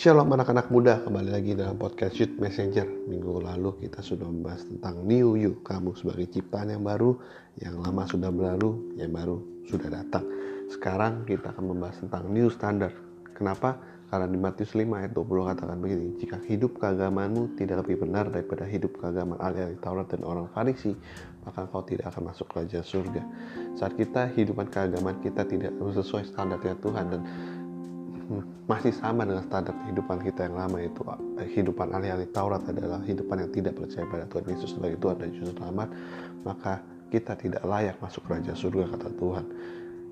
Shalom anak-anak muda, kembali lagi dalam podcast Youth Messenger. Minggu lalu kita sudah membahas tentang New You, kamu sebagai ciptaan yang baru, yang lama sudah berlalu, yang baru sudah datang. Sekarang kita akan membahas tentang New Standard. Kenapa? Karena di Matius 5 ayat 20 katakan begini, jika hidup keagamaanmu tidak lebih benar daripada hidup keagamaan ahli Taurat dan orang Farisi, maka kau tidak akan masuk kerajaan surga. Saat kita hidupan keagamaan kita tidak sesuai standarnya Tuhan dan masih sama dengan standar kehidupan kita yang lama itu kehidupan alih-alih Taurat adalah kehidupan yang tidak percaya pada Tuhan Yesus sebagai Tuhan dan Juru Selamat maka kita tidak layak masuk kerajaan surga kata Tuhan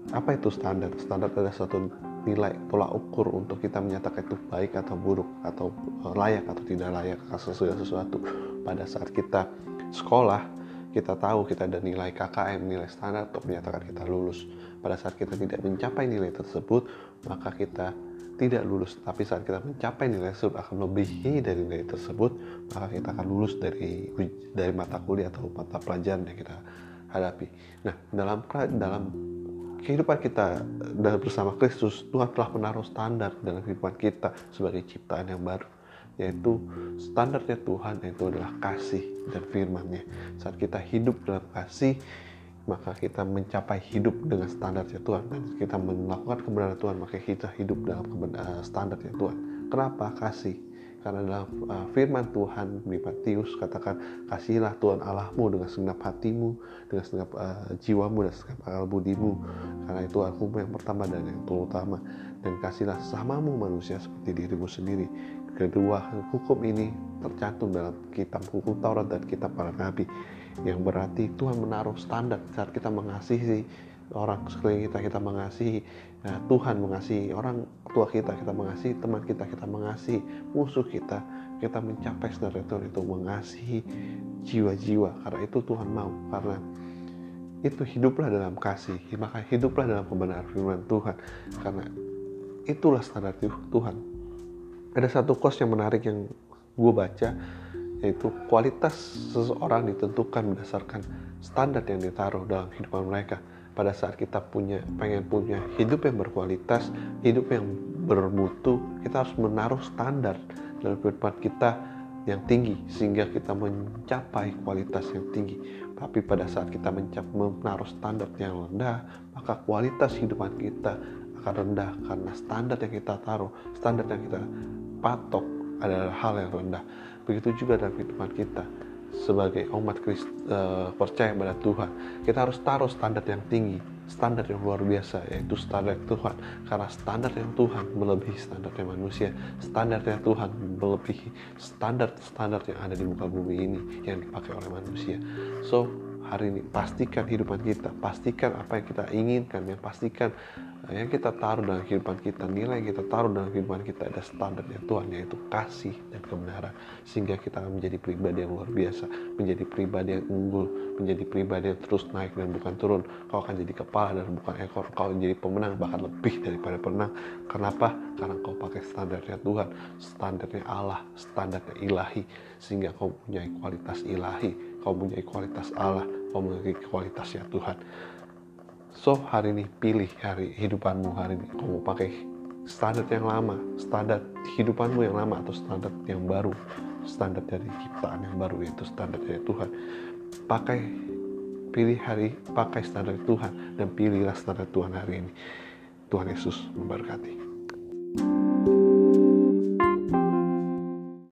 apa itu standar? standar adalah suatu nilai tolak ukur untuk kita menyatakan itu baik atau buruk atau eh, layak atau tidak layak sesuatu sesuatu pada saat kita sekolah kita tahu kita ada nilai KKM, nilai standar untuk menyatakan kita lulus. Pada saat kita tidak mencapai nilai tersebut, maka kita tidak lulus tapi saat kita mencapai nilai tersebut akan melebihi dari nilai tersebut maka kita akan lulus dari dari mata kuliah atau mata pelajaran yang kita hadapi. Nah dalam dalam kehidupan kita dan bersama Kristus Tuhan telah menaruh standar dalam kehidupan kita sebagai ciptaan yang baru yaitu standarnya Tuhan yaitu adalah kasih dan firman-Nya. Saat kita hidup dalam kasih maka kita mencapai hidup dengan standarnya Tuhan. Dan kita melakukan kebenaran Tuhan maka kita hidup dalam uh, standarnya Tuhan. Kenapa? Kasih. Karena dalam uh, firman Tuhan di Matius katakan kasihlah Tuhan Allahmu dengan segenap hatimu dengan segenap uh, jiwamu dan segenap akal budimu. Karena itu hukum yang pertama dan yang terutama. Dan kasihlah samamu manusia seperti dirimu sendiri kedua hukum ini tercantum dalam kitab hukum Taurat dan kitab para nabi. Yang berarti Tuhan menaruh standar saat kita mengasihi orang sekeliling kita kita mengasihi nah, Tuhan mengasihi orang tua kita kita mengasihi teman kita kita mengasihi musuh kita kita mencapai standar Tuhan itu mengasihi jiwa-jiwa. Karena itu Tuhan mau karena itu hiduplah dalam kasih maka hiduplah dalam kebenaran firman Tuhan. Karena itulah standar Tuhan ada satu kos yang menarik yang gue baca yaitu kualitas seseorang ditentukan berdasarkan standar yang ditaruh dalam kehidupan mereka. Pada saat kita punya pengen punya hidup yang berkualitas hidup yang bermutu kita harus menaruh standar dalam kehidupan kita yang tinggi sehingga kita mencapai kualitas yang tinggi. Tapi pada saat kita mencapai menaruh standar yang rendah maka kualitas kehidupan kita akan rendah karena standar yang kita taruh standar yang kita patok adalah hal yang rendah Begitu juga dalam kehidupan kita sebagai umat Kristus uh, percaya pada Tuhan. Kita harus taruh standar yang tinggi, standar yang luar biasa yaitu standar Tuhan. Karena standar yang Tuhan melebihi standar yang manusia. Standar yang Tuhan melebihi standar-standar yang ada di muka bumi ini yang dipakai oleh manusia. So, hari ini pastikan kehidupan kita, pastikan apa yang kita inginkan, yang pastikan yang kita taruh dalam kehidupan kita nilai yang kita taruh dalam kehidupan kita ada standarnya Tuhan yaitu kasih dan kebenaran. Sehingga kita akan menjadi pribadi yang luar biasa menjadi pribadi yang unggul menjadi pribadi yang terus naik dan bukan turun. Kau akan jadi kepala dan bukan ekor kau menjadi pemenang bahkan lebih daripada pemenang. Kenapa? karena kau pakai standarnya Tuhan standarnya Allah standarnya ilahi. Sehingga kau punya kualitas ilahi kau punya kualitas Allah kau memiliki kualitasnya Tuhan So hari ini pilih hari hidupanmu hari ini. Kamu pakai standar yang lama, standar hidupanmu yang lama atau standar yang baru, standar dari ciptaan yang baru yaitu standar dari Tuhan. Pakai pilih hari pakai standar Tuhan dan pilihlah standar Tuhan hari ini. Tuhan Yesus memberkati. thank you